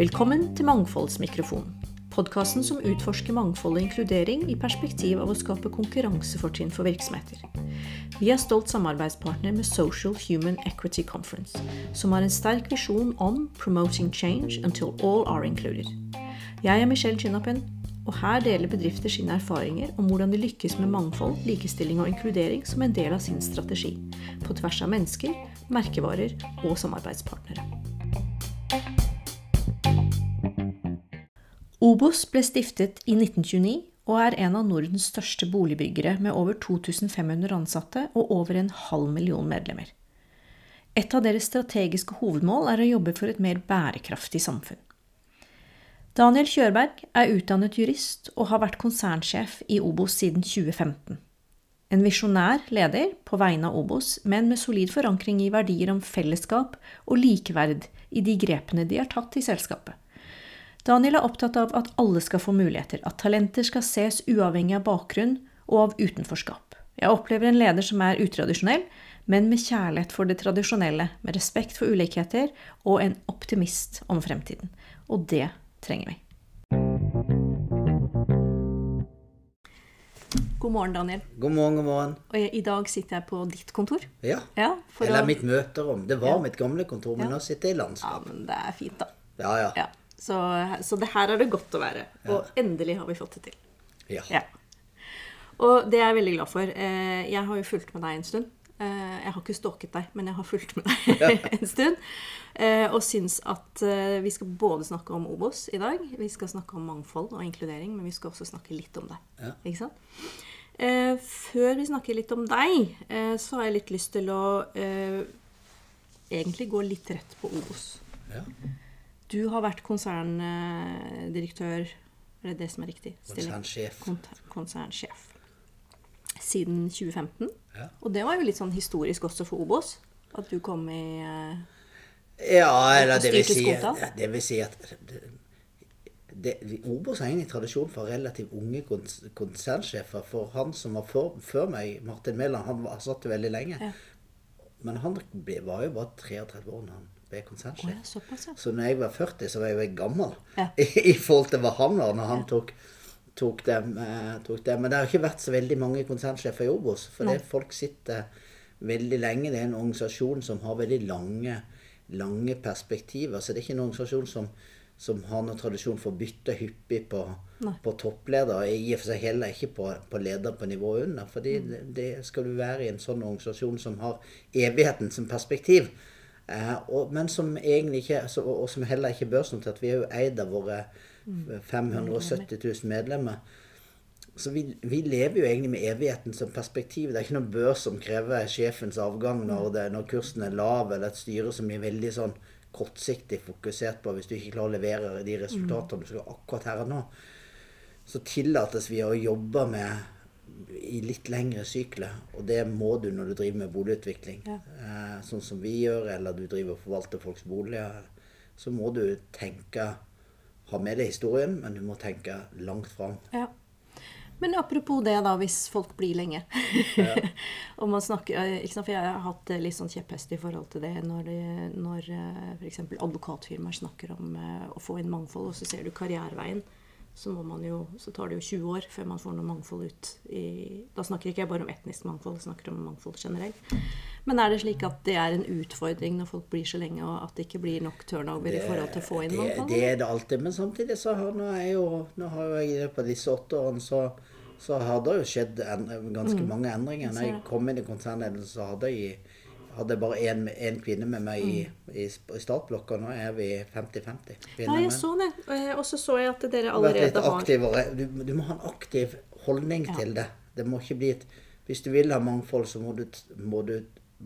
Velkommen til Mangfoldsmikrofonen. Podkasten som utforsker mangfold og inkludering i perspektiv av å skape konkurransefortrinn for virksomheter. Vi er stolt samarbeidspartner med Social Human Equity Conference, som har en sterk visjon om 'promoting change until all are included'. Jeg er Michelle Chinnapen, og her deler bedrifter sine erfaringer om hvordan de lykkes med mangfold, likestilling og inkludering som en del av sin strategi, på tvers av mennesker, merkevarer og samarbeidspartnere. Obos ble stiftet i 1929 og er en av Nordens største boligbyggere med over 2500 ansatte og over en halv million medlemmer. Et av deres strategiske hovedmål er å jobbe for et mer bærekraftig samfunn. Daniel Kjørberg er utdannet jurist og har vært konsernsjef i Obos siden 2015. En visjonær leder på vegne av Obos, men med solid forankring i verdier om fellesskap og likeverd i de grepene de har tatt i selskapet. Daniel er opptatt av at alle skal få muligheter, at talenter skal ses uavhengig av bakgrunn og av utenforskap. Jeg opplever en leder som er utradisjonell, men med kjærlighet for det tradisjonelle, med respekt for ulikheter og en optimist om fremtiden. Og det trenger vi. God morgen, Daniel. God morgen, god morgen. Og jeg, I dag sitter jeg på ditt kontor. Ja. Ja, for Eller å- mitt møterom. Det var Ja. mitt gamle kontor, men Ja. nå sitter jeg i Ja, men det er fint, da. Ja, ja. Ja. Så, så det her er det godt å være. Og endelig har vi fått det til. ja. Ja. Og det er jeg veldig glad for. Eh, Jeg har jo fulgt med deg en stund. Eh, Jeg har ikke stalket deg, men jeg har fulgt med deg en stund. Eh, Og syns at eh, vi skal både snakke om Obos i dag, vi skal snakke om mangfold og inkludering, men vi skal også snakke litt om deg. Ja. Ikke sant? Før vi snakker litt om deg, så har jeg litt lyst til å egentlig gå litt rett på Obos. ja. Du har vært konserndirektør, er det det som er riktig? Konsernsjef. Konsernsjef. Siden 2015. Ja. Og det var jo litt sånn historisk også for Obos. At du kom i eh, Ja, eller det vil si, det vil si at det, det, Obos har egentlig tradisjon for relativt unge konsernsjefer. For han som var for, før meg, Martin Mæland, han var, satt jo veldig lenge. Ja. Men han ble, var jo bare 33 år da han ble konsernsjef. Oh, ja. Så når jeg var 40, så var jeg jo gammel i forhold til hva han var når han tok, tok, dem, eh, tok dem. Men det har ikke vært så veldig mange konsernsjefer i Obos. For det folk sitter veldig lenge. Det er en organisasjon som har veldig lange, lange perspektiver. Så det er ikke en organisasjon som, som har noen tradisjon for å bytte hyppig på, Nei. på toppledere. I og for seg heller ikke på, på leder på nivået under. fordi Mm. det, det skal du være i en sånn organisasjon som har evigheten som perspektiv. Eh, og, men som egentlig ikke, og, og som heller ikke er børsnotert. Vi er jo eid av våre. 570 000 medlemmer. Så vi, vi lever jo egentlig med evigheten som perspektiv. Det er ikke noen børs som krever sjefens avgang når, det, når kursen er lav, eller et styre som blir veldig sånn kortsiktig fokusert på hvis du ikke klarer å levere de resultatene du skal akkurat her og nå. Så tillates vi å jobbe med i litt lengre sykler, og det må du når du driver med boligutvikling. Ja. Eh, sånn som vi gjør, eller du driver og forvalter folks boliger. Så må du tenke Ha med deg historien, men du må tenke langt fram. ja. Men apropos det, da, hvis folk blir lenge. og man snakker, eh, ikke sant, for Jeg har hatt eh, litt sånn kjepphest i forhold til det når, når f.eks. advokatfirmaer snakker om eh, å få inn mangfold, og så ser du karriereveien. Så, jo, så tar det jo 20 år før man får noe mangfold ut i Da snakker ikke jeg bare om etnisk mangfold, jeg snakker om mangfold generelt. Men er det slik at det er en utfordring når folk blir så lenge, og at det ikke blir nok turnover i forhold til å få inn det, mangfold? det er det alltid. Men samtidig så har, nå jeg jo, nå har jeg av disse åtte årene så, så har det jo skjedd en, ganske mange endringer. Når jeg kom inn i konsernledelsen, så hadde jeg, hadde bare én kvinne med meg i, i, i startblokka. Nå er vi 50-50. Ja, jeg så det. Og så så jeg at dere allerede har. Du, du må ha en aktiv holdning til det. Det må ikke bli et Hvis du vil ha mangfold, så må du, må du,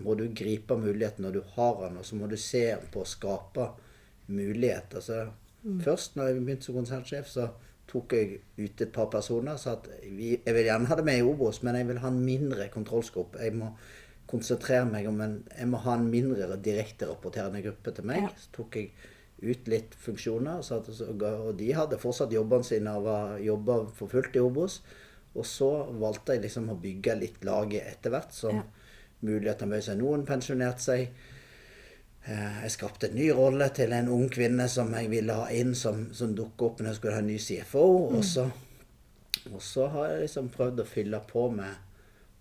må du gripe muligheten når du har den, og så må du se på å skape mulighet. Altså, Først når jeg begynte som konsernsjef, så tok jeg ut et par personer og sa at vi, jeg vil gjerne ha det med i Obos, men jeg vil ha en mindre kontrollsgruppe. Jeg må konsentrere meg om en Jeg må ha en mindre direkte rapporterende gruppe til meg. Ja. Så tok jeg ut litt funksjoner, og de hadde fortsatt jobbene sine og var- jobba for fullt i Obos. Og så valgte jeg liksom å bygge litt laget etter hvert, som Ja. mulighetene bød seg. Noen pensjonerte seg. Eh, Jeg skapte en ny rolle til en ung kvinne som jeg ville ha inn, som, som dukket opp når jeg skulle ha en ny CFO. Og så, og så har jeg liksom prøvd å fylle på med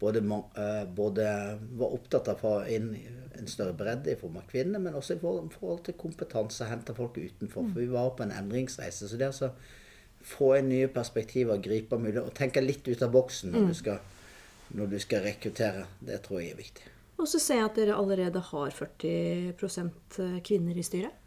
både, eh, både Var opptatt av å få inn en større bredde i form av kvinner, men også i forhold, til kompetanse. Hente folk utenfor. For vi var på en endringsreise. Så det å altså få inn nye perspektiver, gripe muligheter og tenke litt ut av boksen når, du skal, når du skal rekruttere, det tror jeg er viktig. Og så ser jeg at dere allerede har 40% kvinner i styret.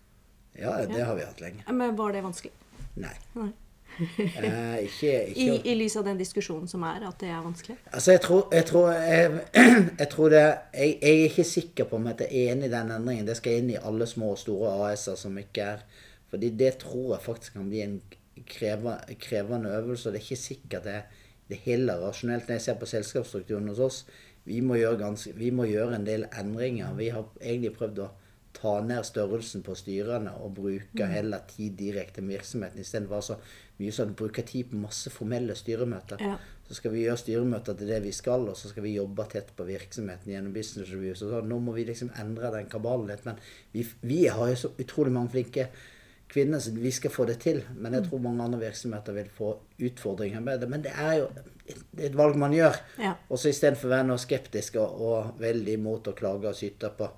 Ja, det har vi hatt lenge. Men var det vanskelig? Nei. Nei. Eh, ikke, I, ikke I lys av den diskusjonen som er, at det er vanskelig? Altså, jeg tror, jeg tror, jeg, jeg tror det jeg, er ikke sikker på om jeg er enig i den endringen. Det skal inn i alle små og store AS-er som ikke er Fordi det tror jeg faktisk kan bli en kreva, krevende øvelse. og Det er ikke sikkert det, det er heller rasjonelt. Når jeg ser på selskapsstrukturen hos oss, vi må, gjøre ganske, vi må gjøre en del endringer. Vi har egentlig prøvd å ta ned størrelsen på styrene og bruke heller tid direkte med virksomheten istedenfor så mye sånn bruke tid på masse formelle styremøter. Ja. Så skal vi gjøre styremøter til det vi skal, og så skal vi jobbe tett på virksomheten gjennom business reviews. og sånn. Nå må vi liksom endre den kabalen litt. Men vi, vi har jo så utrolig mange flinke kvinner, så vi skal få det til. Men jeg tror mange andre virksomheter vil få utfordringer med det. Men det er jo det er et valg man gjør. Ja. Og så istedenfor å være noe skeptisk og, og veldig imot å klage og syte på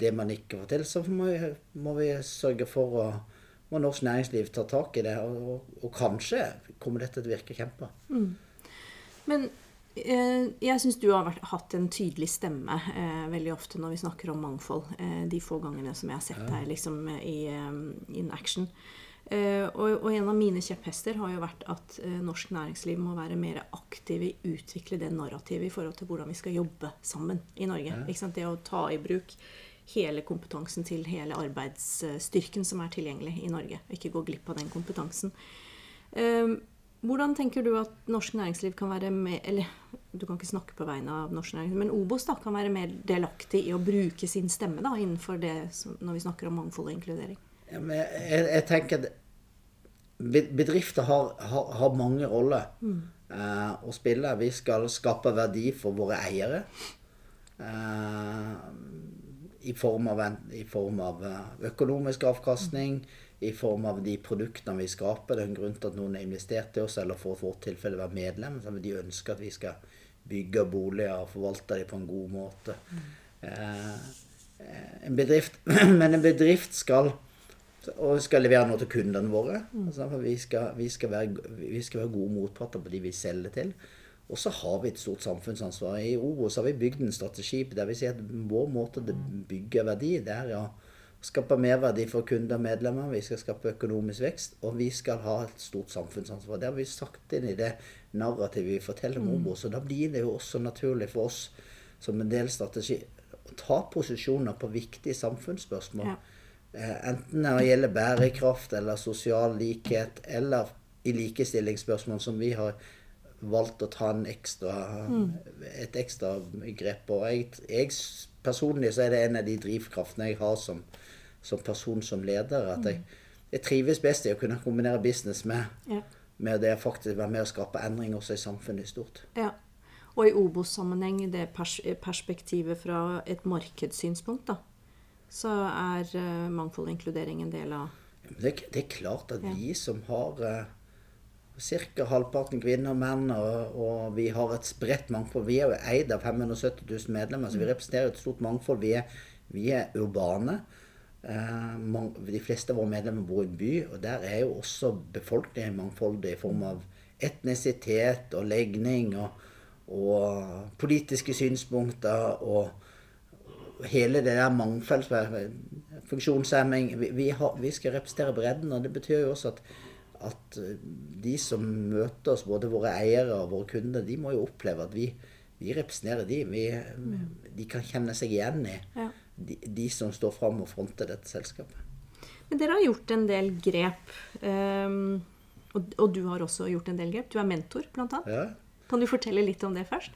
det man ikke får til, så må vi, må vi sørge for å må norsk næringsliv ta tak i det. Og, og, og kanskje kommer dette til å virke kjempebra. Men eh, jeg syns du har vært, hatt en tydelig stemme eh, veldig ofte når vi snakker om mangfold. Eh, de få gangene som jeg har sett deg liksom, i eh, in action. Eh, og, og en av mine kjepphester har jo vært at eh, norsk næringsliv må være mer aktiv i å utvikle det narrativet i forhold til hvordan vi skal jobbe sammen i Norge. Ikke sant? Det å ta i bruk hele kompetansen til hele arbeidsstyrken som er tilgjengelig i Norge. og Ikke gå glipp av den kompetansen. Eh, hvordan tenker du at norsk næringsliv kan være med Eller du kan ikke snakke på vegne av norsk næringsliv, men Obos da kan være mer delaktig i å bruke sin stemme da, innenfor det som, når vi snakker om mangfold og inkludering? Ja, men jeg, jeg tenker bedrifter har, har, har mange roller eh, å spille. Vi skal skape verdi for våre eiere. Eh, i, form av I form av eh, økonomisk avkastning, i form av de produktene vi skaper. Det er en grunn til at noen har investert i oss, eller for vårt tilfelle være medlem. De ønsker at vi skal bygge boliger og forvalte dem på en god måte. Eh, en bedrift, men en bedrift skal og skal levere noe til kundene våre. Altså, for vi, skal, vi, skal være, vi skal være gode motparter på de vi selger til. Og så har vi et stort samfunnsansvar. I Obos har vi bygd en strategi der vi sier at vår måte å bygge verdi, det er å skape merverdi for kunder og medlemmer. Vi skal skape økonomisk vekst, og vi skal ha et stort samfunnsansvar. Det har vi sagt inn i det narrativet vi forteller om Obos. Og da blir det jo også naturlig for oss som en del strategi å ta posisjoner på viktige samfunnsspørsmål. Ja. Eh, Enten det gjelder bærekraft eller sosial likhet, eller i likestillingsspørsmål som vi har valgt å ta en ekstra, et ekstra grep Og Jeg, jeg personlig så er det en av de drivkraftene jeg har som, som person, som leder. At jeg, jeg trives best i å kunne kombinere business med, Ja. med det å faktisk være med å skape endring også i samfunnet i stort. Ja. Og i Obos-sammenheng, det pers perspektivet fra et markedssynspunkt, da, så er uh, mangfold og inkludering en del av Det, det er klart at vi som har uh, ca. halvparten kvinner og menn, og, og vi har et spredt mangfold Vi er jo eid av 570 000 medlemmer, så vi representerer et stort mangfold. Vi er, vi er urbane. Eh, de fleste av våre medlemmer bor i en by, og der er jo også befolkningen mangfoldig i form av etnisitet og legning og, og politiske synspunkter og hele det der mangfoldet Funksjonshemming vi, vi, har, vi skal representere bredden, og det betyr jo også at, at eh, de som møter oss, både våre eiere og våre kunder, de må jo oppleve at vi, vi representerer de. Vi, De kan kjenne seg igjen i Ja. de, de som står fram og fronter dette selskapet. Men dere har gjort en del grep. Um, og, og du har også gjort en del grep. Du er mentor, blant annet. Ja. Kan du fortelle litt om det først?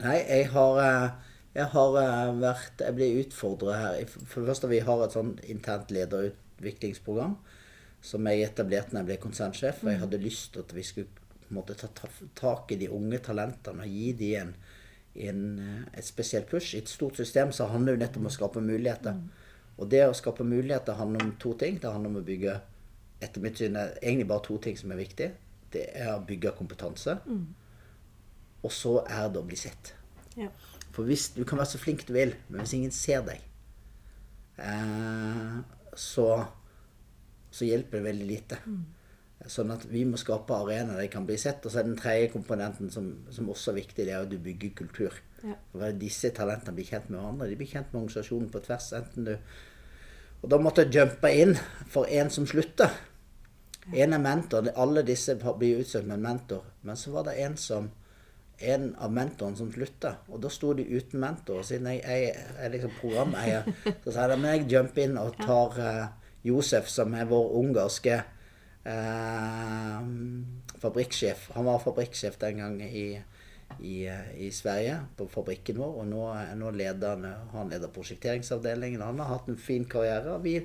Nei, jeg har, eh, jeg har vært Jeg ble utfordra her. For det første, vi har et sånn internt lederutviklingsprogram som jeg etablerte når jeg ble konsernsjef. Og jeg hadde lyst til at vi skulle på en måte, ta ta- tak i de unge talentene og gi dem en, en, eh, et spesielt push. I et stort system så handler det nettopp om å skape muligheter. Og det å skape muligheter handler om to ting. Det handler om å bygge etter mitt syn er egentlig bare to ting som er viktig. Det er å bygge kompetanse. Og så er det å bli sett. Ja. For hvis du kan være så flink du vil, men hvis ingen ser deg, eh, så, så hjelper det veldig lite. Sånn at vi må skape arenaer der de kan bli sett. Og så er den tredje komponenten som, som også er viktig, det er at du bygger kultur. Ja. Disse talentene blir kjent med hverandre. De blir kjent med organisasjonen på tvers. enten du... Og da måtte jeg jumpe inn for en som slutter. En er mentor. Alle disse blir utsøkt med en mentor. Men så var det en som en av mentorene som slutta, og da sto de uten mentor. Og siden jeg, jeg er liksom programeier, så sa jeg men jeg jumper inn og tar eh, Josef, som er vår ungarske eh, fabrikksjef. Han var fabrikksjef den gang i, i, eh, i Sverige, på fabrikken vår. Og nå, nå leder han, han leder prosjekteringsavdelingen. Han har hatt en fin karriere. Vi,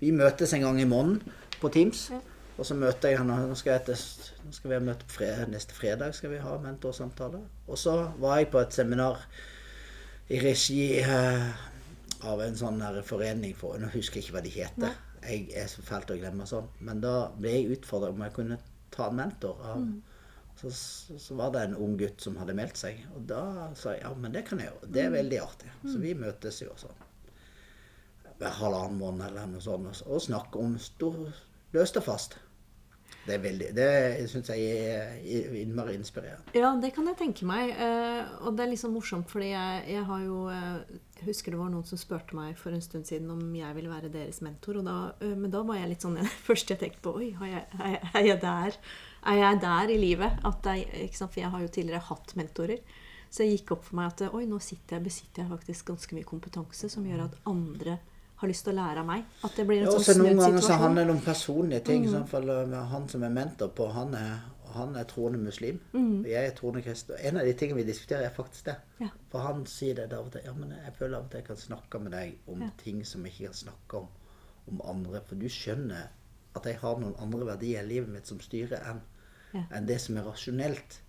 vi møtes en gang i måneden på Teams. Og så møter jeg han, nå skal, jeg til, nå skal vi møte på fred, neste fredag skal vi ha mentorsamtale. Og så var jeg på et seminar i regi eh, av en sånn forening for Nå husker jeg ikke hva de heter. Jeg er så fælt å glemme sånn. Men da ble jeg utfordra om jeg kunne ta en mentor. Av, så, så var det en ung gutt som hadde meldt seg. Og da sa jeg ja, men det kan jeg gjøre. Det er veldig artig. Så vi møtes jo sånn hver halvannen måned eller noe sånt og- snakker om stor, løst og fast. Det veldig, det syns jeg er innmari inspirerende. Ja, det kan jeg tenke meg. eh, Og det er liksom morsomt, fordi jeg, jeg har jo eh, husker det var noen som spurte meg for en stund siden om jeg ville være deres mentor. Og da, men da var jeg litt sånn Først jeg tenkte på Oi, er, jeg, er jeg der? Er jeg der i livet? At jeg? For jeg har jo tidligere hatt mentorer. Så det gikk opp for meg at oi, nå sitter jeg, besitter jeg faktisk ganske mye kompetanse som gjør at andre har lyst til å lære av meg. At det blir en Ja, sånn også noen ganger så situasjon. handler det om personlige ting. sånn, for Han som er mentor på, han er, han er troende muslim. Og jeg er troende kristen. Og En av de tingene vi diskuterer, er faktisk det. Ja. For han sier det av og til. Ja, men jeg føler av og til jeg kan snakke med deg om Ja. ting som jeg ikke kan snakke om om andre. For du skjønner at jeg har noen andre verdier i livet mitt som styrer enn Ja. en det som er rasjonelt.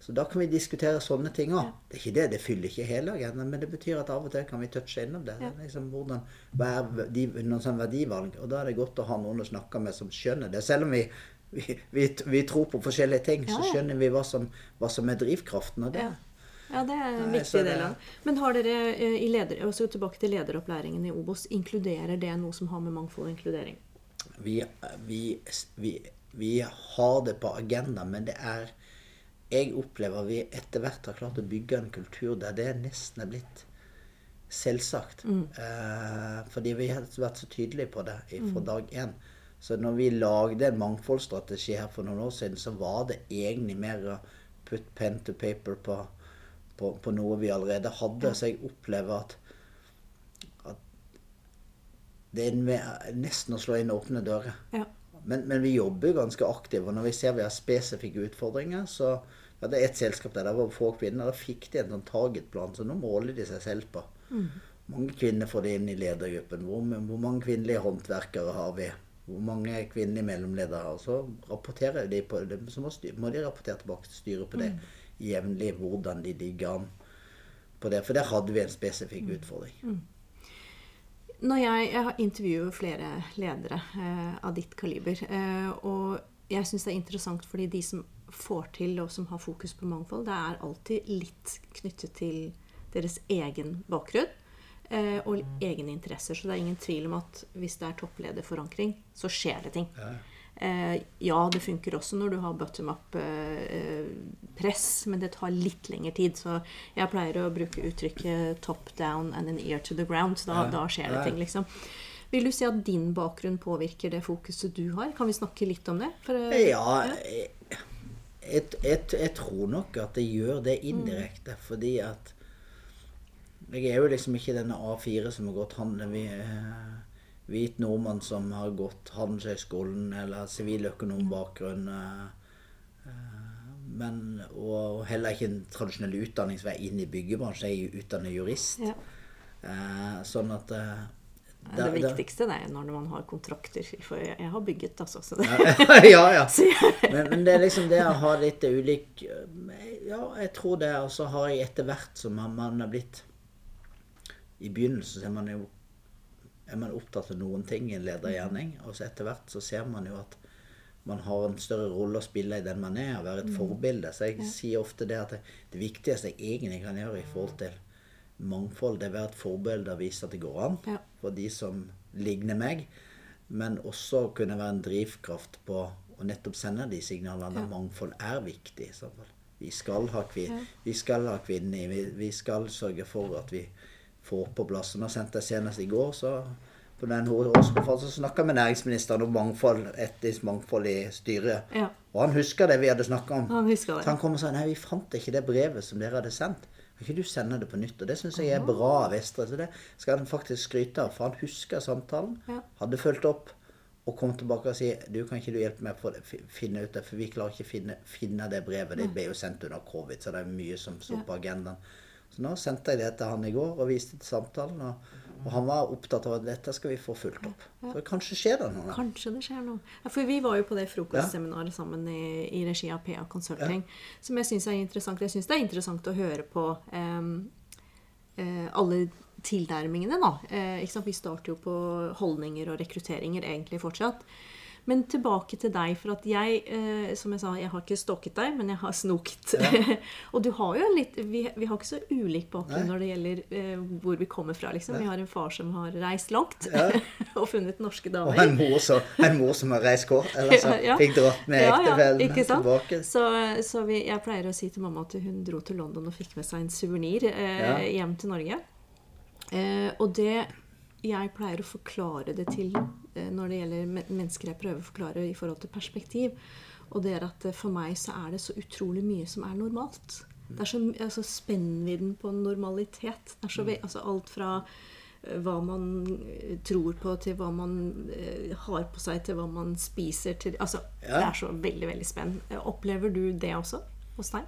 Så da kan vi diskutere sånne ting òg. Det er ikke det, det fyller ikke hele agendaen, men det betyr at av og til kan vi touche innom det. Liksom, hvordan, noen sånne verdivalg? Og da er det godt å ha noen å snakke med som skjønner det. Selv om vi, vi, vi, vi tror på forskjellige ting, så skjønner vi hva som, hva som er drivkraften. av det, Ja. det er en Nei, viktig del av det. Men har dere eh, i leder, også tilbake til lederopplæringen i Obos, inkluderer det noe som har med mangfold og inkludering? vi, vi, vi, vi har det på agendaen, men det er Jeg opplever vi etter hvert har klart å bygge en kultur der det nesten er blitt selvsagt. Eh, fordi vi har vært så tydelige på det fra dag én. Så når vi lagde en mangfoldsstrategi her for noen år siden, så var det egentlig mer å putte pen to paper på, på, på noe vi allerede hadde. Så jeg opplever at det er nesten å slå inn åpne dører. Ja. Men, men vi jobber jo ganske aktivt, og når vi ser vi har spesifikke utfordringer, så ja, Det er et selskap der det var få kvinner. Da fikk de en sånn targetplan, så nå måler de seg selv på. mange kvinner får de inn i ledergruppen? Hvor, hvor mange kvinnelige håndverkere har vi? Hvor mange kvinnelige mellomledere har Så rapporterer de på det, så må, styr, må de rapportere tilbake til styret på det jevnlig, hvordan de ligger an på det. For der hadde vi en spesifikk utfordring. Når jeg, jeg har intervjuet flere ledere eh, av ditt kaliber, eh, og jeg syns det er interessant fordi de som får til og som har fokus på mangfold, det er alltid litt knyttet til deres egen bakgrunn og egne interesser. Så det er ingen tvil om at hvis det er topplederforankring, så skjer det ting. Eh, ja, det funker også når du har bottom up-press, men det tar litt lengre tid. Så jeg pleier å bruke uttrykket 'top down and an ear to the ground'. Så da, Ja. da skjer det ting, liksom. Vil du si at din bakgrunn påvirker det fokuset du har? Kan vi snakke litt om det? For, eh, Ja, jeg, jeg, jeg, tror nok at det gjør det indirekte, fordi at Jeg er jo liksom ikke denne A4 som har gått handel vi, eh, Hvit nordmann som har gått Handelshøyskolen eller siviløkonombakgrunn. eh, eh, Men, og heller ikke en tradisjonell utdanningsvei inn i byggebransjen. Jeg er utdannet jurist. Ja. Eh, sånn at eh, Det da- viktigste det er når man har kontrakter. For jeg, har bygget, altså. Så det, ja, ja. Men, men det er liksom det å ha litt ulik Ja, jeg tror det. Og så har jeg etter hvert som man, er blitt I begynnelsen så er man jo er man opptatt av noen ting i en ledergjerning. Og så etter hvert så ser man jo at man har en større rolle å spille i den man er, og være et forbilde. Så jeg sier ofte det at det, det viktigste jeg egentlig kan gjøre i forhold til mangfold, det er å være et forbilde og vise at det går an Ja. for de som ligner meg. Men også kunne være en drivkraft på å nettopp sende de signalene at mangfold er viktig. Vi skal ha, kvi, vi skal ha kvinner, vi, vi skal sørge for at vi får på plass. Nå sendte det senest i går, så på den årskonferansen snakka jeg med næringsministeren om mangfold, etnisk mangfold i styret. Ja. Og han husker det vi hadde snakka om. Han husker det. Så han kom og sa nei, vi fant ikke det brevet som dere hadde sendt. Kan ikke du sende det på nytt? Og det syns jeg er bra av Vestre. Så det skal han faktisk skryte av. For han husker samtalen, Ja. hadde fulgt opp og kom tilbake og si du kan ikke du hjelpe meg på det, finne ut det, for vi klarer ikke finne, finne det brevet. Det ble jo sendt under covid, så det er mye som står på agendaen. Så nå sendte jeg det til han i går og viste til samtalen. Og, og han var opptatt av at dette skal vi få fulgt opp. Så kanskje skjer det noe. Kanskje det skjer noe. Ja, for vi var jo på det frokostseminaret sammen i, i regi av PA Consulting, som jeg syns er interessant. Jeg syns det er interessant å høre på um, uh, alle tilnærmingene, da. Uh? Vi starter jo på holdninger og rekrutteringer egentlig fortsatt. Men tilbake til deg, for at jeg, eh, som jeg sa, jeg har ikke stalket deg, men jeg har snoket. og du har jo litt vi, vi har ikke så ulik bakgrunn Nei. når det gjelder eh, hvor vi kommer fra, liksom. Vi har en far som har reist langt og funnet norske Og damer. en mor, som, en mor som har reist kort, eller så Ja, ja. fikk dratt med Ja, ja, ektefellen tilbake. Så, så vi, jeg pleier å si til mamma at hun dro til London og fikk med seg en suvenir eh, Ja. hjem til Norge. Eh, og det jeg pleier å forklare det til eh, når det gjelder mennesker jeg prøver å forklare i forhold til perspektiv, og det er at eh, for meg så er det så utrolig mye som er normalt. Det er så altså, spennvidden på normalitet. Det er så, altså, alt fra eh, hva man tror på, til hva man har på seg, til hva man spiser til Altså, Ja. det er så veldig, veldig spennende. Opplever du det også hos deg?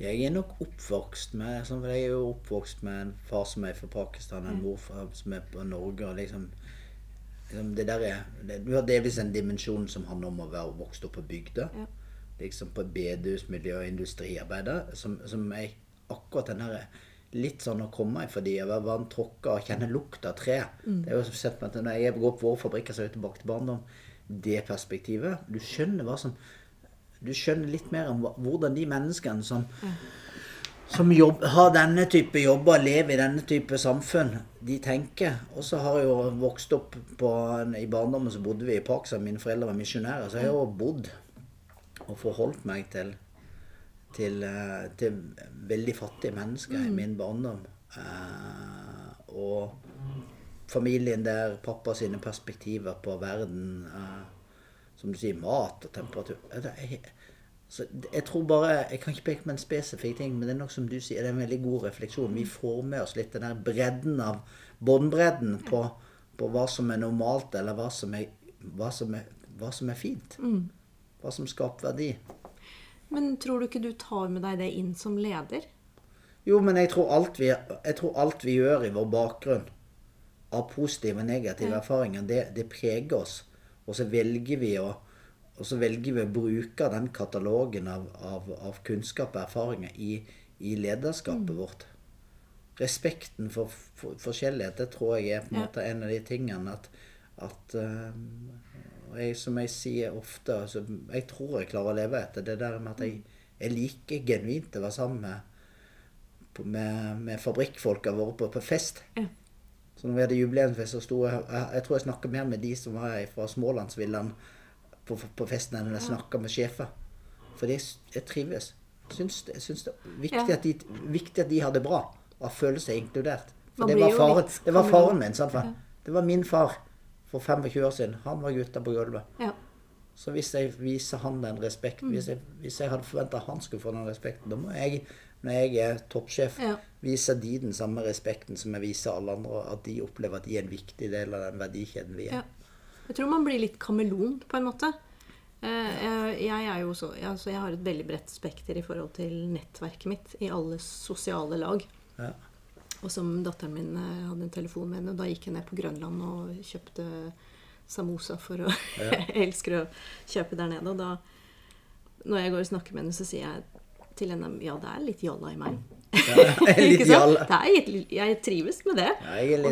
Jeg er nok oppvokst med sånn, for Jeg er jo oppvokst med en far som er fra Pakistan, en mor fra- som er fra Norge. og liksom, liksom det der er, det, Du har delvis en dimensjon som handler om å være vokst opp på bygda. Ja. Liksom på bedehusmiljø og industriarbeider. Som, som jeg akkurat den her Litt sånn å komme i fordi jeg var vant tråkka og kjenne lukt av tre. Det er jo sett med at Når jeg går på våre fabrikker, så er jeg tilbake til barndom. Det perspektivet. Du skjønner hva som du skjønner litt mer om hvordan de menneskene som, som jobb, har denne type jobber, lever i denne type samfunn, de tenker. Og så har jeg jo vokst opp på, I barndommen så bodde vi i Pakistan, mine foreldre var misjonærer. Så jeg har jo bodd og forholdt meg til, til, eh, til veldig fattige mennesker i min barndom. Eh, og familien der, pappa sine perspektiver på verden. Som du sier, mat og temperatur. jeg, Så jeg tror bare, jeg kan ikke peke på en spesifikk ting, men det er nok som du sier, det er en veldig god refleksjon. Vi får med oss litt den der bredden av, båndbredden på, på hva som er normalt, eller hva som er, hva som er, hva som er fint. Hva som skaper verdi. Men tror du ikke du tar med deg det inn som leder? Jo, men jeg tror alt vi, jeg tror alt vi gjør i vår bakgrunn, av positive og negative erfaringer, det, det preger oss. Og så velger vi å og så velger vi å bruke den katalogen av, av, av kunnskap og erfaringer i, i lederskapet vårt. Respekten for, for forskjellighet, det tror jeg er på en Ja. måte en av de tingene at, at eh, jeg, Som jeg sier ofte, altså, jeg tror jeg klarer å leve etter det der med at jeg, jeg liker genuint å være sammen med med, med fabrikkfolka våre på, på fest. Ja. Så når vi hadde jubileumsfest, så sto jeg Jeg, jeg tror jeg snakka mer med de som var fra Smålandsvillaen på, på festen, enn jeg snakka med sjefer. For jeg, jeg trives. Syns, det- jeg syns det er viktig, Ja. at de, viktig at de har det bra og føler seg inkludert. For det var, faren, litt det var faren min. Sant? for Det var min far for 25 år siden. Han var gutta på gulvet. Ja. Så hvis jeg viser han den respekten, Mm. hvis, jeg, hvis jeg hadde forventa han skulle få den respekten, da må jeg, når jeg er toppsjef, Ja. vise de den samme respekten som jeg viser alle andre, at de opplever at de er en viktig del av den verdikjeden vi er. Ja. Jeg tror man blir litt kameleon, på en måte. Eh, Jeg, jeg er jo så, altså jeg har et veldig bredt spekter i forhold til nettverket mitt i alle sosiale lag. Ja. Og som datteren min eh, hadde en telefon med henne, og da gikk jeg ned på Grønland og kjøpte samosa for å Jeg elsker å kjøpe der nede. Og da, når jeg går og snakker med henne, så sier jeg til henne ja, det er litt jalla i meg. litt jall. Er, litt- jeg trives med det. Ja,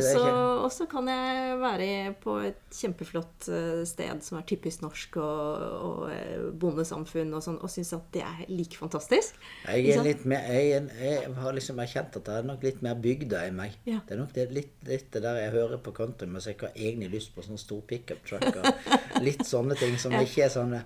Og så- kan jeg være på et kjempeflott eh, sted som er typisk norsk og, og eh, bondesamfunn og sånn, og syns at det er like fantastisk. Jeg er litt mer jeg, jeg har liksom erkjent at det er nok litt mer bygda i meg. Ja. Det er nok det, litt, litt det der jeg hører på countrymusikk. Har egentlig lyst på sånn stor pickup truck og litt sånne ting som ikke er sånne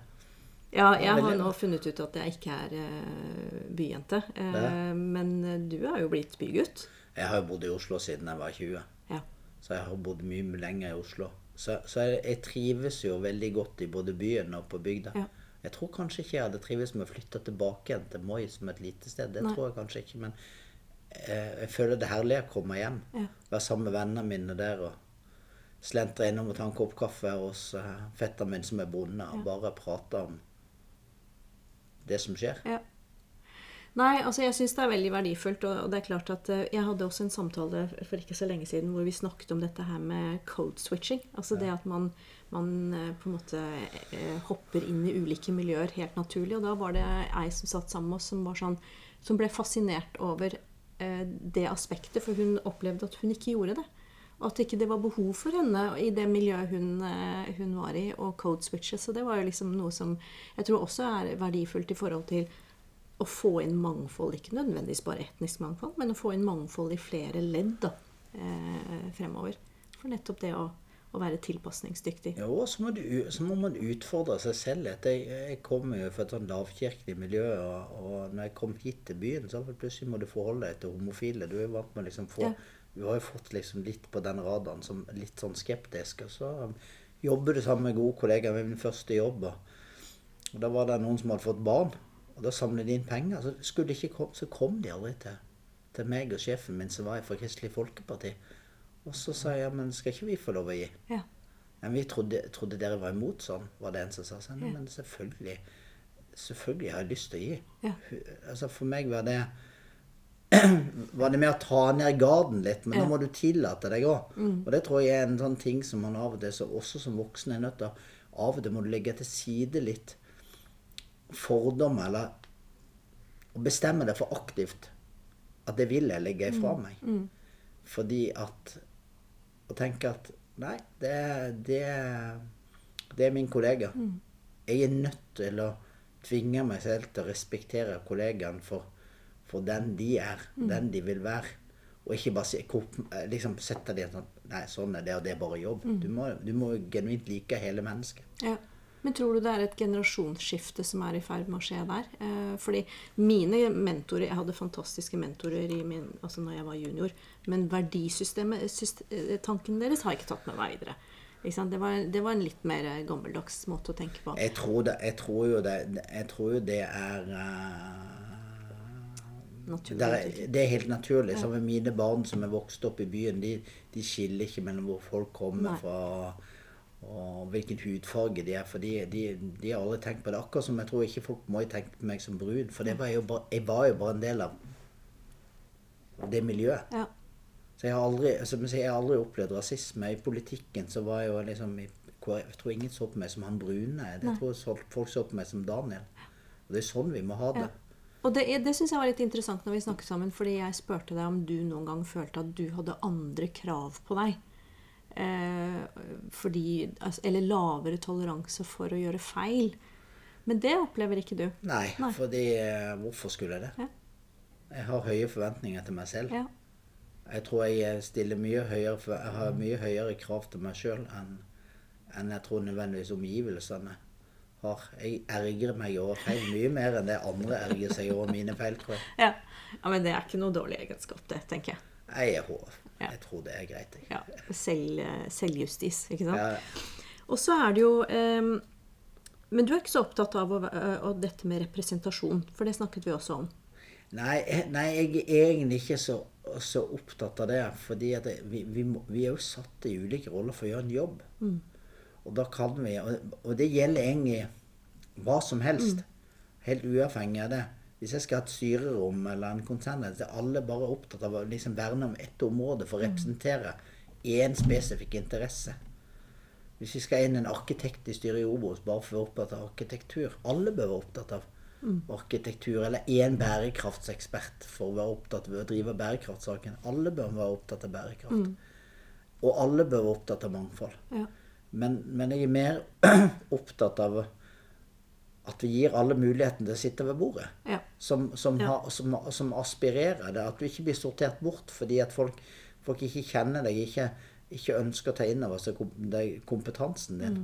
Ja, jeg har nå funnet ut at jeg ikke er eh, byjente. Eh, Men eh, du er jo blitt bygutt. Jeg har jo bodd i Oslo siden jeg var 20. Ja. Så jeg har bodd mye lenger i Oslo. Så, så jeg, jeg trives jo veldig godt i både byen og på bygda. Ja. Jeg tror kanskje ikke jeg hadde trives med å flytte tilbake igjen til Moi som et lite sted. Det Nei. tror jeg kanskje ikke. Men eh, jeg føler det herlige herlig å komme hjem. Ja. Være sammen med vennene mine der og slentre innom og ta en kopp kaffe hos uh, fetteren min som er bonde, og bare prate om det som skjer. Ja. Nei, altså jeg syns det er veldig verdifullt. Og det er klart at eh, Jeg hadde også en samtale for ikke så lenge siden hvor vi snakket om dette her med code switching. Altså det at man, man eh, på en måte eh, hopper inn i ulike miljøer helt naturlig. Og da var det ei som satt sammen med oss som, var sånn, som ble fascinert over det aspektet. For hun opplevde at hun ikke gjorde det. Og at ikke det var behov for henne i det miljøet hun, eh, hun var i, og code switches. Så det var jo liksom noe som jeg tror også er verdifullt i forhold til å få inn mangfold. Ikke nødvendigvis bare etnisk mangfold, men å få inn mangfold i flere ledd da, eh, fremover. For nettopp det å, å være tilpasningsdyktig. Ja, og så må, du, så må man utfordre seg selv. Jeg, jeg kommer jo fra et sånn lavkirkelig miljø, og, og når jeg kom hit til byen, så plutselig må du forholde deg til homofile. Du er vant med å liksom få Ja. Du har jo fått liksom litt på den radaren som litt sånn skeptisk. Og så um, jobber du sammen med gode kollegaer med min første jobb. Og, da var det noen som hadde fått barn, og da samlet de inn penger. Så, skulle de ikke komme, så kom de aldri til, til meg og sjefen min som var fra Kristelig Folkeparti. Og så sa jeg men skal ikke vi få lov å gi? Ja. Men vi trodde, trodde dere var imot sånn, var det en som sa. sånn, Men selvfølgelig, selvfølgelig har jeg lyst til å gi. Ja. Altså For meg var det var det med å ta ned garden litt, men Ja. nå må du tillate deg òg. Og det tror jeg er en sånn ting som man av og til, så også som voksen, er nødt til å Av og til må du legge til side litt fordommer, eller å bestemme deg for aktivt at det vil jeg legge ifra meg. Fordi at Å tenke at Nei, det, det, det er min kollega. Jeg er nødt til å tvinge meg selv til å respektere kollegaen for, for den de er, den de vil være. Og ikke bare si, liksom sette det i sånn Nei, sånn er det, og det er bare jobb. Du, må, du må genuint like hele mennesket. Ja. Men tror du det er et generasjonsskifte som er i ferd med å skje der? Eh, fordi mine mentorer Jeg hadde fantastiske mentorer i min, altså når jeg var junior. Men verdisystemet, syst, eh, tanken deres har jeg ikke tatt med meg videre. Det, var, det var en litt mer eh, gammeldags måte å tenke på. Jeg tror, det, jeg tror jo det Jeg tror jo det er eh, Naturlig det er, det er helt naturlig. Som med mine barn som er vokst opp i byen, de, de skiller ikke mellom hvor folk kommer Nei. fra og hvilken hudfarge de er. For de, de, de har aldri tenkt på det. Akkurat som jeg tror ikke folk må tenke på meg som brun. For det var jo bare, jeg var jo bare en del av det miljøet. Ja. Så jeg har aldri, som jeg, sier, jeg har aldri opplevd rasisme. I politikken så var jeg jo liksom i Jeg tror ingen så på meg som han brune. Jeg tror folk så på meg som Daniel. Og det er sånn vi må ha det. Og det, det syns jeg var litt interessant når vi snakket sammen, fordi jeg spurte deg om du noen gang følte at du hadde andre krav på deg. Eh, fordi, altså, eller lavere toleranse for å gjøre feil. Men det opplever ikke du. Nei, Nei. fordi eh, Hvorfor skulle jeg det? Ja. Jeg har høye forventninger til meg selv. Ja. Jeg tror jeg stiller mye høyere, jeg har mye høyere krav til meg sjøl enn enn jeg tror nødvendigvis omgivelsene har. Jeg ergrer meg over feil mye mer enn det andre erger seg over mine feil, tror jeg. Ja. ja, Men det er ikke noe dårlig egenskap, det, tenker jeg. Jeg er hård. Ja. Jeg tror det er greit. Jeg. Ja, Selv, eh, selvjustis, ikke sant? Ja, Og så er det jo um, Men du er ikke så opptatt av, å, av dette med representasjon, for det snakket vi også om. Nei, jeg- nei, jeg er egentlig ikke så, så opptatt av det. Fordi det, vi, vi, vi er jo satt i ulike roller for å gjøre en jobb. Og da kan vi, og, det gjelder egentlig hva som helst. Helt uavhengig av det. Hvis jeg skal ha et styrerom eller en konsernledelse, er alle bare opptatt av å liksom verne om ett område for å representere én spesifikk interesse. Hvis vi skal inn en arkitekt i styret i Obos bare for å være opptatt av arkitektur Alle bør være opptatt av arkitektur, eller én bærekraftsekspert for å være opptatt av å drive bærekraftsaken. Alle bør være opptatt av bærekraft. Og alle bør være opptatt av mangfold. Ja. Men, men jeg er mer opptatt av at vi gir alle muligheten til å sitte ved bordet. Ja. Som, som, Ja. Ha, som, som aspirerer det. At du ikke blir sortert bort fordi at folk, folk ikke kjenner deg, ikke, ikke ønsker å ta inn over seg kompetansen din.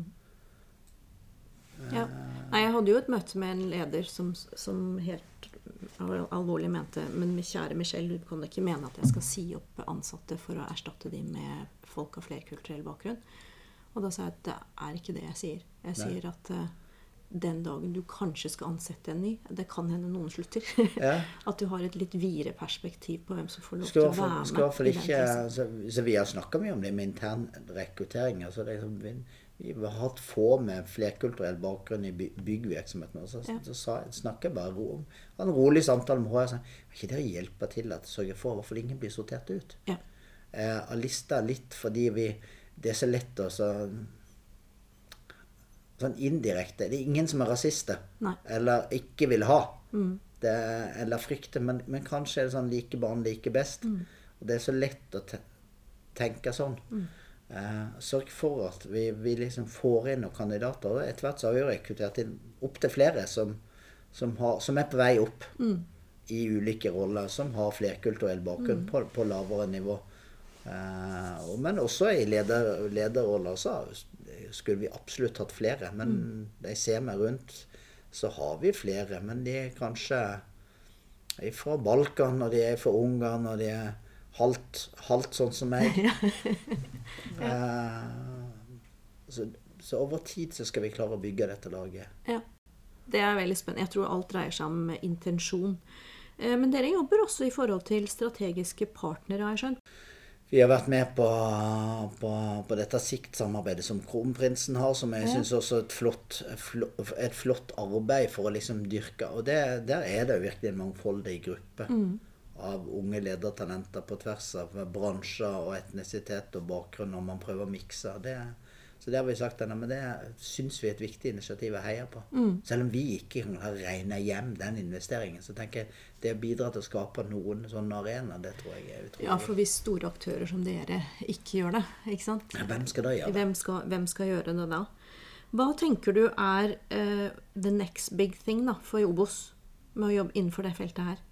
Ja. Nei, jeg hadde jo et møte med en leder som, som helt alvorlig mente Men kjære Michelle, du kan da ikke mene at jeg skal si opp ansatte for å erstatte dem med folk av flerkulturell bakgrunn. Og da sa jeg at det er ikke det jeg sier. Jeg Nei. sier at uh, den dagen du kanskje skal ansette en ny Det kan hende noen slutter. Ja. at du har et litt videre perspektiv på hvem som får lov Skal til å være skal med. Skal for ikke, så, så vi har snakka mye om det med intern rekruttering. Altså det, liksom- vi, vi har hatt få med flerkulturell bakgrunn i by- byggvirksomheten. Og så, Ja. så så snakker jeg bare ro, ha en rolig samtale med HR. er Kan ikke dere hjelpe til at sørge for at ingen blir sortert ut? Ja. Jeg har lista litt fordi vi Det er så lett å så, Sånn indirekte. Det er ingen som er rasister. Nei. Eller ikke vil ha. Det, eller frykter. Men, men kanskje er det sånn like barn like best. Og det er så lett å te tenke sånn. Eh, sørg for at vi, vi liksom får inn noen kandidater. Og etter hvert så har vi jo rekruttert inn opptil flere som, som, har, som er på vei opp i ulike roller, som har flerkulturell bakgrunn på, på lavere nivå. Eh, men også i leder, lederroller så skulle vi absolutt hatt flere. Men de ser meg rundt, så har vi flere. Men de er kanskje er fra Balkan, og de er fra Ungarn, og de er halvt, halvt sånn som meg. Eh, så, så over tid så skal vi klare å bygge dette laget. Ja. Det er veldig spennende. Jeg tror alt dreier seg om intensjon. Eh, Men dere jobber også i forhold til strategiske partnere, har jeg skjønt. Vi har vært med på, på, på dette siktsamarbeidet som kronprinsen har, som jeg Ja. syns også er et flott, flott, et flott arbeid for å liksom dyrke. Og det, der er det jo virkelig en mangfoldig gruppe av unge ledertalenter på tvers av bransjer og etnisitet og bakgrunn, når man prøver å mikse. Det, så det har vi sagt, men det syns vi er et viktig initiativ å heie på. Selv om vi ikke kan regne hjem den investeringen, så tenker jeg det å bidra til å skape noen sånne arenaer, det tror jeg er utrolig Ja, for hvis store aktører som dere ikke gjør det, ikke sant? Ja, Hvem skal da gjøre det? Hvem skal, hvem skal gjøre det da? Hva tenker du er uh, the next big thing da, for Jobos med å jobbe innenfor det feltet her?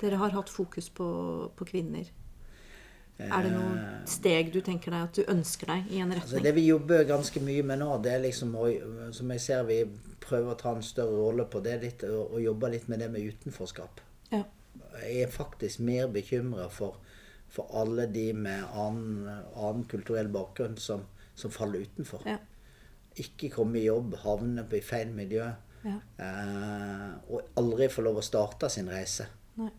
Dere har hatt fokus på, på kvinner. Er det noen steg du tenker deg at du ønsker deg i en Altså, retning? det vi jobber ganske mye med nå, det er liksom å, som jeg ser vi prøver å ta en større rolle på, det litt å, å jobbe litt med det med utenforskap. Ja. Jeg er faktisk mer bekymra for, for alle de med annen, annen kulturell bakgrunn som, som faller utenfor. Ja. Ikke komme i jobb, havne på i feil miljø. Ja. Eh, og aldri få lov å starte sin reise. Nei.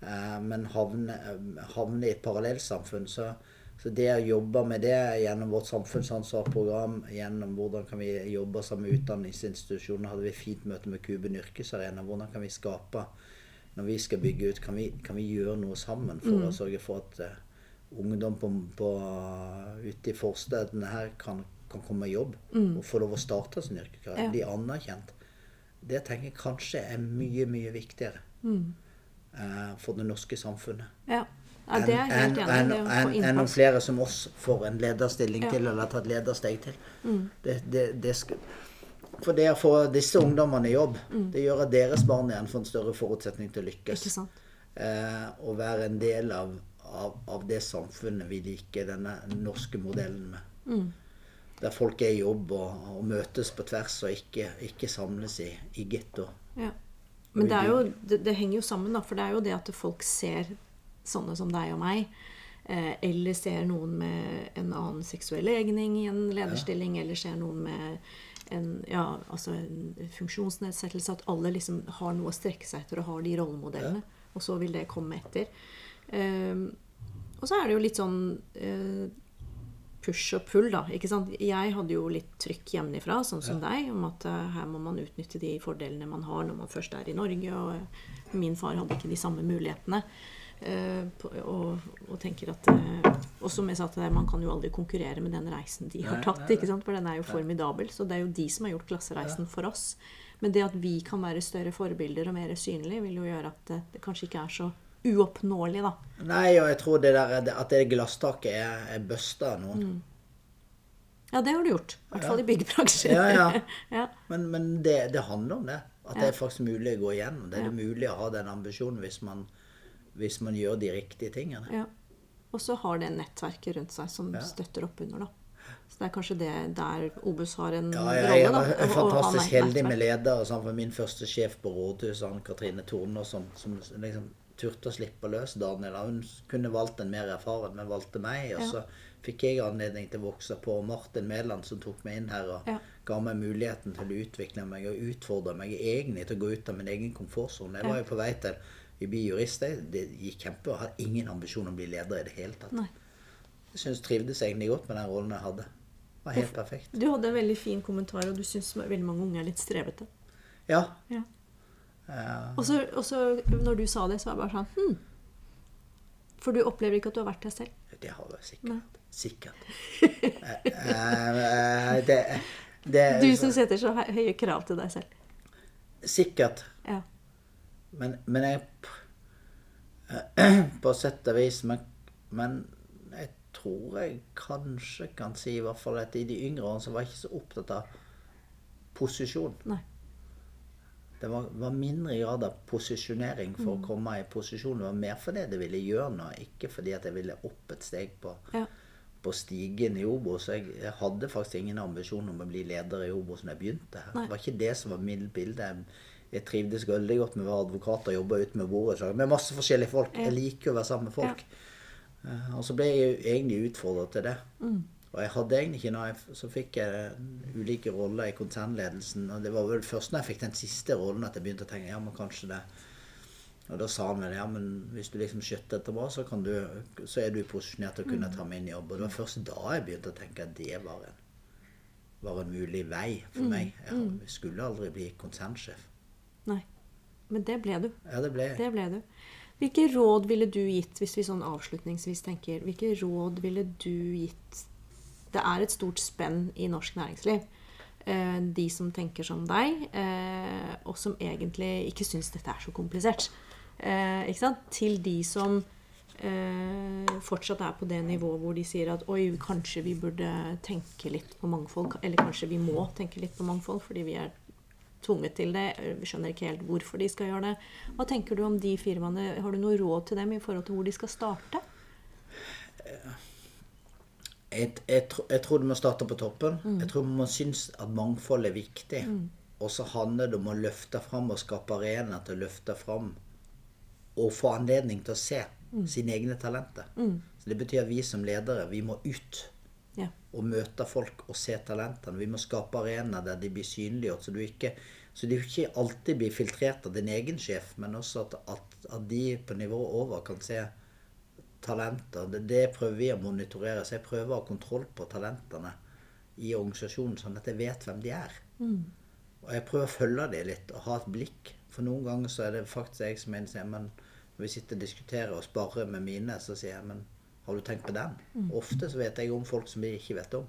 Eh, men havne, havne i et parallellsamfunn. Så, så det å jobbe med det gjennom vårt samfunnsansvarprogram, gjennom hvordan kan vi jobbe sammen med utdanningsinstitusjoner, hadde vi fint møte med Kuben yrkesarena. Hvordan kan vi skape Når vi skal bygge ut, kan vi, kan vi gjøre noe sammen for å sørge for at uh, ungdom på, på, ute i forstedene her kan, kan komme i jobb og få lov å starte sin yrkeskarriere, Ja. bli anerkjent. Det tenker jeg kanskje er mye, mye viktigere eh, for det norske samfunnet. Ja. ja, det er jeg helt enig i. enn- om flere som oss får en lederstilling Ja. til, eller tatt ledersteg til. Det, det, det skal, for det å få disse ungdommene i jobb, det gjør at deres barn igjen får en større forutsetning til å lykkes. Eh, og være en del av, av, av det samfunnet vi liker denne norske modellen med. Mm. Der folk er i jobb og, og møtes på tvers og ikke, ikke samles i, i getto. Ja. Men det, jo, det, det henger jo sammen, da. For det er jo det at folk ser sånne som deg og meg. Eh, eller ser noen med en annen seksuell legning i en lederstilling. Eller ser noen med en, ja, altså en funksjonsnedsettelse. At alle liksom har noe å strekke seg etter og har de rollemodellene. Og så vil det komme etter. Eh, og så er det jo litt sånn eh, push og pull, da. ikke sant? Jeg hadde jo litt trykk hjemmefra, sånn som deg, om at eh, her må man utnytte de fordelene man har når man først er i Norge. Og min far hadde ikke de samme mulighetene. Eh, og, og tenker at eh, Og som jeg sa til deg, man kan jo aldri konkurrere med den reisen de har tatt. ikke sant? For den er jo formidabel. Så det er jo de som har gjort klassereisen for oss. Men det at vi kan være større forbilder og mer synlige, vil jo gjøre at det, det kanskje ikke er så uoppnåelig, da. Nei, og jeg tror det der, at det glasstaket er, er busta nå. Mm. Ja, det har du gjort. I hvert fall i byggebransjen. Ja, ja. ja. Men, men det, det handler om det. At Ja. det er faktisk mulig å gå igjennom. Det er det mulig å ha den ambisjonen hvis man, hvis man gjør de riktige tingene. Ja. Og så har det nettverket rundt seg som Ja. støtter opp under, da. Så det er kanskje det der Obus har en Ja, rolle, jeg, da. jeg er fantastisk heldig med ledere. Sånn, for min første sjef på rådhuset, Ann Katrine Torner, som, som liksom turte å slippe løs Daniel. Hun kunne valgt en mer erfaren, men valgte meg. Og Ja. så fikk jeg anledning til å vokse på. Og Martin Mæland som tok meg inn her og Ja. ga meg muligheten til å utvikle meg og utfordre meg egentlig til å gå ut av min egen komfortsone. Jeg var jo på vei til å bli jurist. Det gikk kjempe og hadde ingen ambisjon om å bli leder i det hele tatt. Nei. Jeg synes trivdes egentlig godt med den rollen jeg hadde. Det var helt perfekt. Du hadde en veldig fin kommentar, og du syns veldig mange unge er litt strevete. Ja. Ja. Og så, og så når du sa det, så var jeg bare sånn hm. For du opplever ikke at du har vært deg selv? Det har jeg sikkert. Nei. Sikkert. Eh, eh, det, det, Du som setter så høye krav til deg selv. Sikkert. Ja. Men, men jeg På sett og vis men, men jeg tror jeg kanskje kan si i hvert fall at i de yngre årene så var jeg ikke så opptatt av posisjon. Nei. Det var, var mindre grad av posisjonering for Mm. å komme i posisjon. Det var mer fordi det ville gjøre noe, ikke fordi at jeg ville opp et steg på, Ja. på stigen i Obos. Jeg, jeg hadde faktisk ingen ambisjon om å bli leder i Obos når jeg begynte. her. Nei. Det var ikke det som var mitt bilde. Jeg, jeg trivdes veldig godt med å være advokat og jobbe ute med bordet med masse forskjellige folk. Ja. Jeg liker å være sammen med folk. Eh, Og så ble jeg egentlig utfordret til det. Mm. Og jeg hadde egentlig ikke noe Så fikk jeg ulike roller i konsernledelsen. Og det var vel først når jeg fikk den siste rollen at jeg begynte å tenke ja, men kanskje det Og da sa han vel ja, men hvis du liksom skjøtter etter bra, så, kan du, så er du posisjonert til å kunne ta min jobb. Og det var først da jeg begynte å tenke at det var en, var en mulig vei for meg. Jeg skulle aldri bli konsernsjef. Nei. Men det ble du. Ja, det ble jeg. Det ble du. Hvilke råd ville du gitt, hvis vi sånn avslutningsvis tenker Hvilke råd ville du gitt Det er et stort spenn i norsk næringsliv. Eh, De som tenker som deg, eh, og som egentlig ikke syns dette er så komplisert. Eh? Til de som fortsatt er på det nivået hvor de sier at oi, kanskje vi burde tenke litt på mangfold. Eller kanskje vi må tenke litt på mangfold fordi vi er tvunget til det. Vi skjønner ikke helt hvorfor de skal gjøre det. Hva tenker du om de firmaene? Har du noe råd til dem i forhold til hvor de skal starte? Jeg, jeg, jeg tror du må starte på toppen. Jeg tror man synes at mangfold er viktig. Og så handler det om å løfte fram og skape arena til å løfte fram og få anledning til å se sine egne talenter. Så Det betyr at vi som ledere, vi må ut Ja. og møte folk og se talentene. Vi må skape arenaer der de blir synliggjort, så du ikke så de ikke alltid blir filtrert av din egen sjef, men også at, at, at de på nivået over kan se talenter. Det, det prøver vi å monitorere. Så jeg prøver å ha kontroll på talentene i organisasjonen, sånn at jeg vet hvem de er. Og jeg prøver å følge dem litt og ha et blikk. For noen ganger så er det faktisk jeg som mener men når vi sitter og diskuterer og sparer med mine, så sier jeg men har du tenkt på den? Ofte så vet jeg om folk som vi ikke vet om.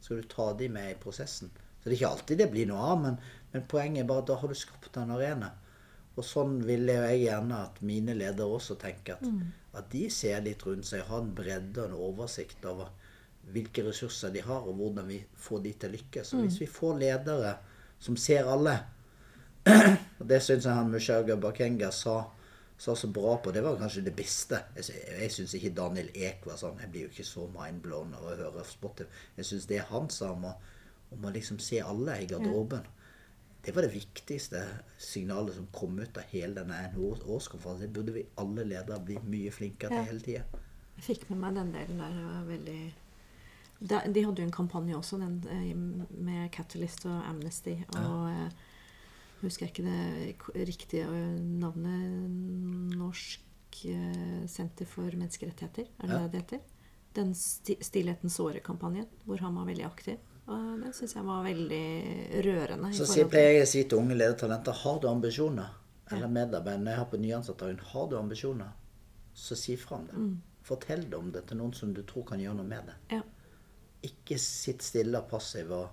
Skal du ta de med i prosessen? Så det er ikke alltid det blir noe av, men, men poenget er bare at da har du skapt en arena. Og sånn ville jeg gjerne at mine ledere også tenker at, at de ser litt rundt seg, har en bredde og en oversikt over hvilke ressurser de har, og hvordan vi får de til å lykkes. Og hvis vi får ledere som ser alle og Det syns jeg han Mushaga Bakenga sa, sa så bra på. Det var kanskje det beste. Jeg, jeg syns ikke Daniel Ek var sånn. Jeg blir jo ikke så mindblown av å høre Spotify. Jeg syns det han sa om å, om å liksom se alle i garderoben, det var det viktigste signalet som kom ut av hele denne NHO-årskonferansen. Det burde vi alle ledere bli mye flinkere til Ja. hele tida. Jeg fikk med meg den delen der. Det var veldig De hadde jo en kampanje også, den eh, med Catalyst og Amnesty. Og ja. jeg husker ikke det riktige eh, navnet. Norsk eh, senter for menneskerettigheter, er det Ja. det det heter? Den sti Stillhetens såre-kampanjen, hvor han var veldig aktiv. Og det syns jeg var veldig rørende. Så forhold pleier jeg å si til unge ledertalenter har du ambisjoner, eller medarbeidere når jeg har på nyansatte har du ambisjoner, så si fra om det. Fortell det om det til noen som du tror kan gjøre noe med det. Ja. Ikke sitt stille og passiv og,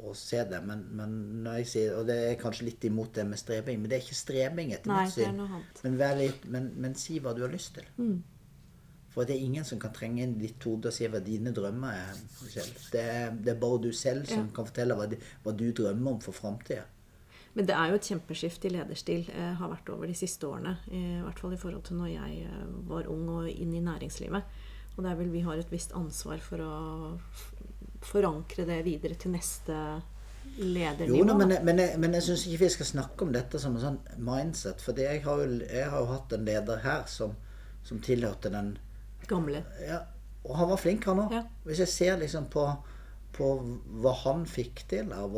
og se det. Men, men når jeg sier, og det er kanskje litt imot det med strebing, men det er ikke strebing etter Nei, mitt syn. Men, litt, men, men si hva du har lyst til. Mm. For det er ingen som kan trenge inn ditt hode og si hva dine drømmer er. Det det er bare du selv som Ja. kan fortelle hva, hva du drømmer om for framtida. Men det er jo et kjempeskift i lederstil eh, har vært over de siste årene. I hvert fall i forhold til når jeg eh, var ung og inn i næringslivet. Og der vil vi ha et visst ansvar for å forankre det videre til neste ledernivå. Jo, no, men, men, jeg, men jeg syns ikke vi skal snakke om dette som en sånn mindset. For jeg har jo, jeg har jo hatt en leder her som, som tilhørte den Gamle. ja, Og han var flink, han òg. Ja. Hvis jeg ser liksom på, på hva han fikk til av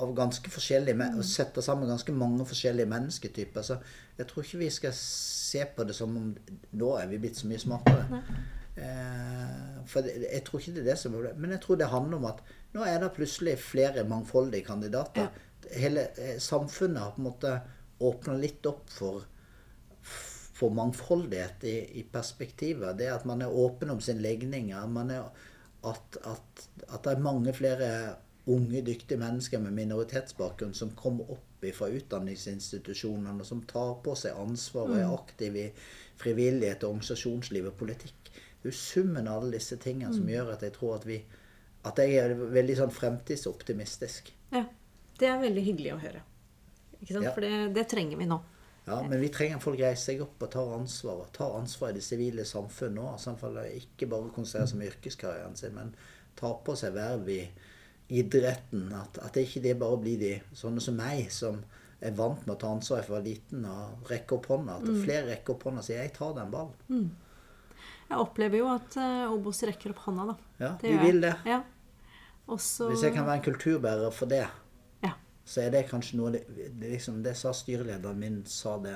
av ganske forskjellige, Mm. å sette sammen ganske mange forskjellige mennesketyper. Så jeg tror ikke vi skal se på det som om nå er vi blitt så mye smartere. Eh, for det, jeg tror ikke det er det som er det. Men jeg tror det handler om at nå er det plutselig flere mangfoldige kandidater. Hele eh, samfunnet har på en måte åpna litt opp for for mangfoldighet i, i perspektivet. Det at man er åpen om sin legning. at Man er, at, at, at det er mange flere unge, dyktige mennesker med minoritetsbakgrunn som kommer opp fra utdanningsinstitusjonene, som tar på seg ansvar og er aktive i frivillighet, og organisasjonsliv og politikk. Det er jo summen av alle disse tingene som gjør at jeg tror at vi at jeg er veldig sånn fremtidsoptimistisk. Ja. Det er veldig hyggelig å høre. Ja. For det, det trenger vi nå. Ja, men vi trenger folk reiser seg opp og tar ansvar. Tar ansvar i det sivile samfunn nå. Altså, for å ikke bare konsentrerer seg om yrkeskarrieren sin, men ta på seg verv i idretten. At, at det ikke det bare blir de sånne som meg, som er vant med å ta ansvar fra liten og rekke opp hånda. At flere rekker opp hånda og sier 'jeg tar den ballen'. Jeg opplever jo at uh, Obos rekker opp hånda, da. Ja, Det vi vil det. Ja. Også... Hvis jeg kan være en kulturbærer for det. Så er det kanskje noe Det, det, liksom, det sa styrelederen min, sa det,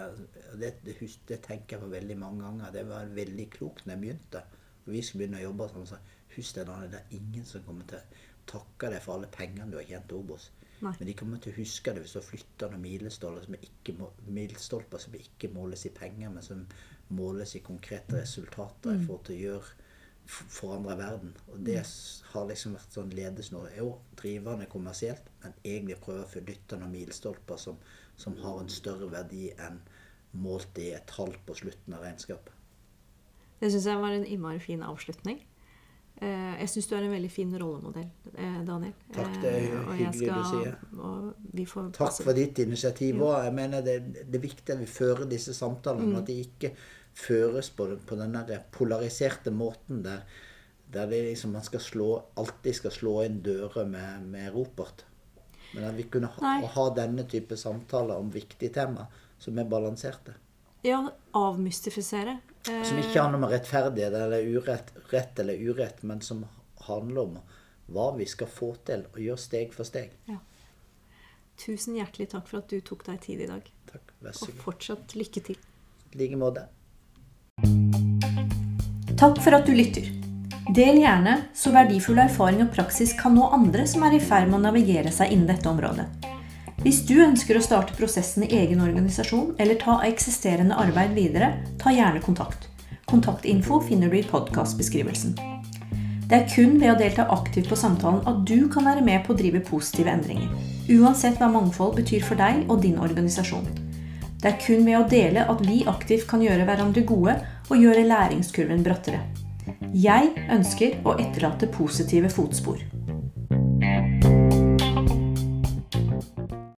det, det, tenker jeg på veldig mange ganger. Det var veldig klokt når jeg begynte. Og vi skulle begynne å jobbe sammen. Så husk det, Daniel, det er ingen som kommer til å takke deg for alle pengene du har tjent til Obos. Nei. Men de kommer til å huske det hvis du flytta noen milestolper som ikke, milestolper som ikke måles i penger, men som måles i konkrete resultater i forhold til å gjøre forandre verden. Og det har liksom vært sånn ledesnor. Jo, drivende kommersielt, men egentlig prøve å fordytte noen milstolper som, som har en større verdi enn målt i et halvt på slutten av regnskapet. Det syns jeg var en innmari fin avslutning. Eh, Jeg syns du er en veldig fin rollemodell, eh, Daniel. Takk, det er hyggelig skal, du sier. Og vi får Takk passe- for ditt initiativ òg. Jeg mener det, det er viktig at vi fører disse samtalene, at de ikke føres på, på den polariserte måten der, der det liksom man skal slå, alltid skal slå inn dører med, med ropert. Men at vi kunne ha, ha denne type samtaler om viktige tema som er balanserte. Ja, avmystifisere. Eh, Som ikke handler om rettferdighet eller urett, rett eller urett, men som handler om hva vi skal få til, og gjøre steg for steg. Ja. Tusen hjertelig takk for at du tok deg tid i dag. Takk. Vær så god. Og fortsatt lykke til. I like måte. Takk for at du lytter. Del gjerne så verdifull erfaring og praksis kan nå andre som er i ferd med å navigere seg innen dette området. Hvis du ønsker å starte prosessen i egen organisasjon eller ta eksisterende arbeid videre, ta gjerne kontakt. Kontaktinfo finner du i podkastbeskrivelsen. Det er kun ved å delta aktivt på samtalen at du kan være med på å drive positive endringer. Uansett hva mangfold betyr for deg og din organisasjon. Det er kun ved å dele at vi aktivt kan gjøre hverandre gode og gjøre læringskurven brattere. Jeg ønsker å etterlate positive fotspor.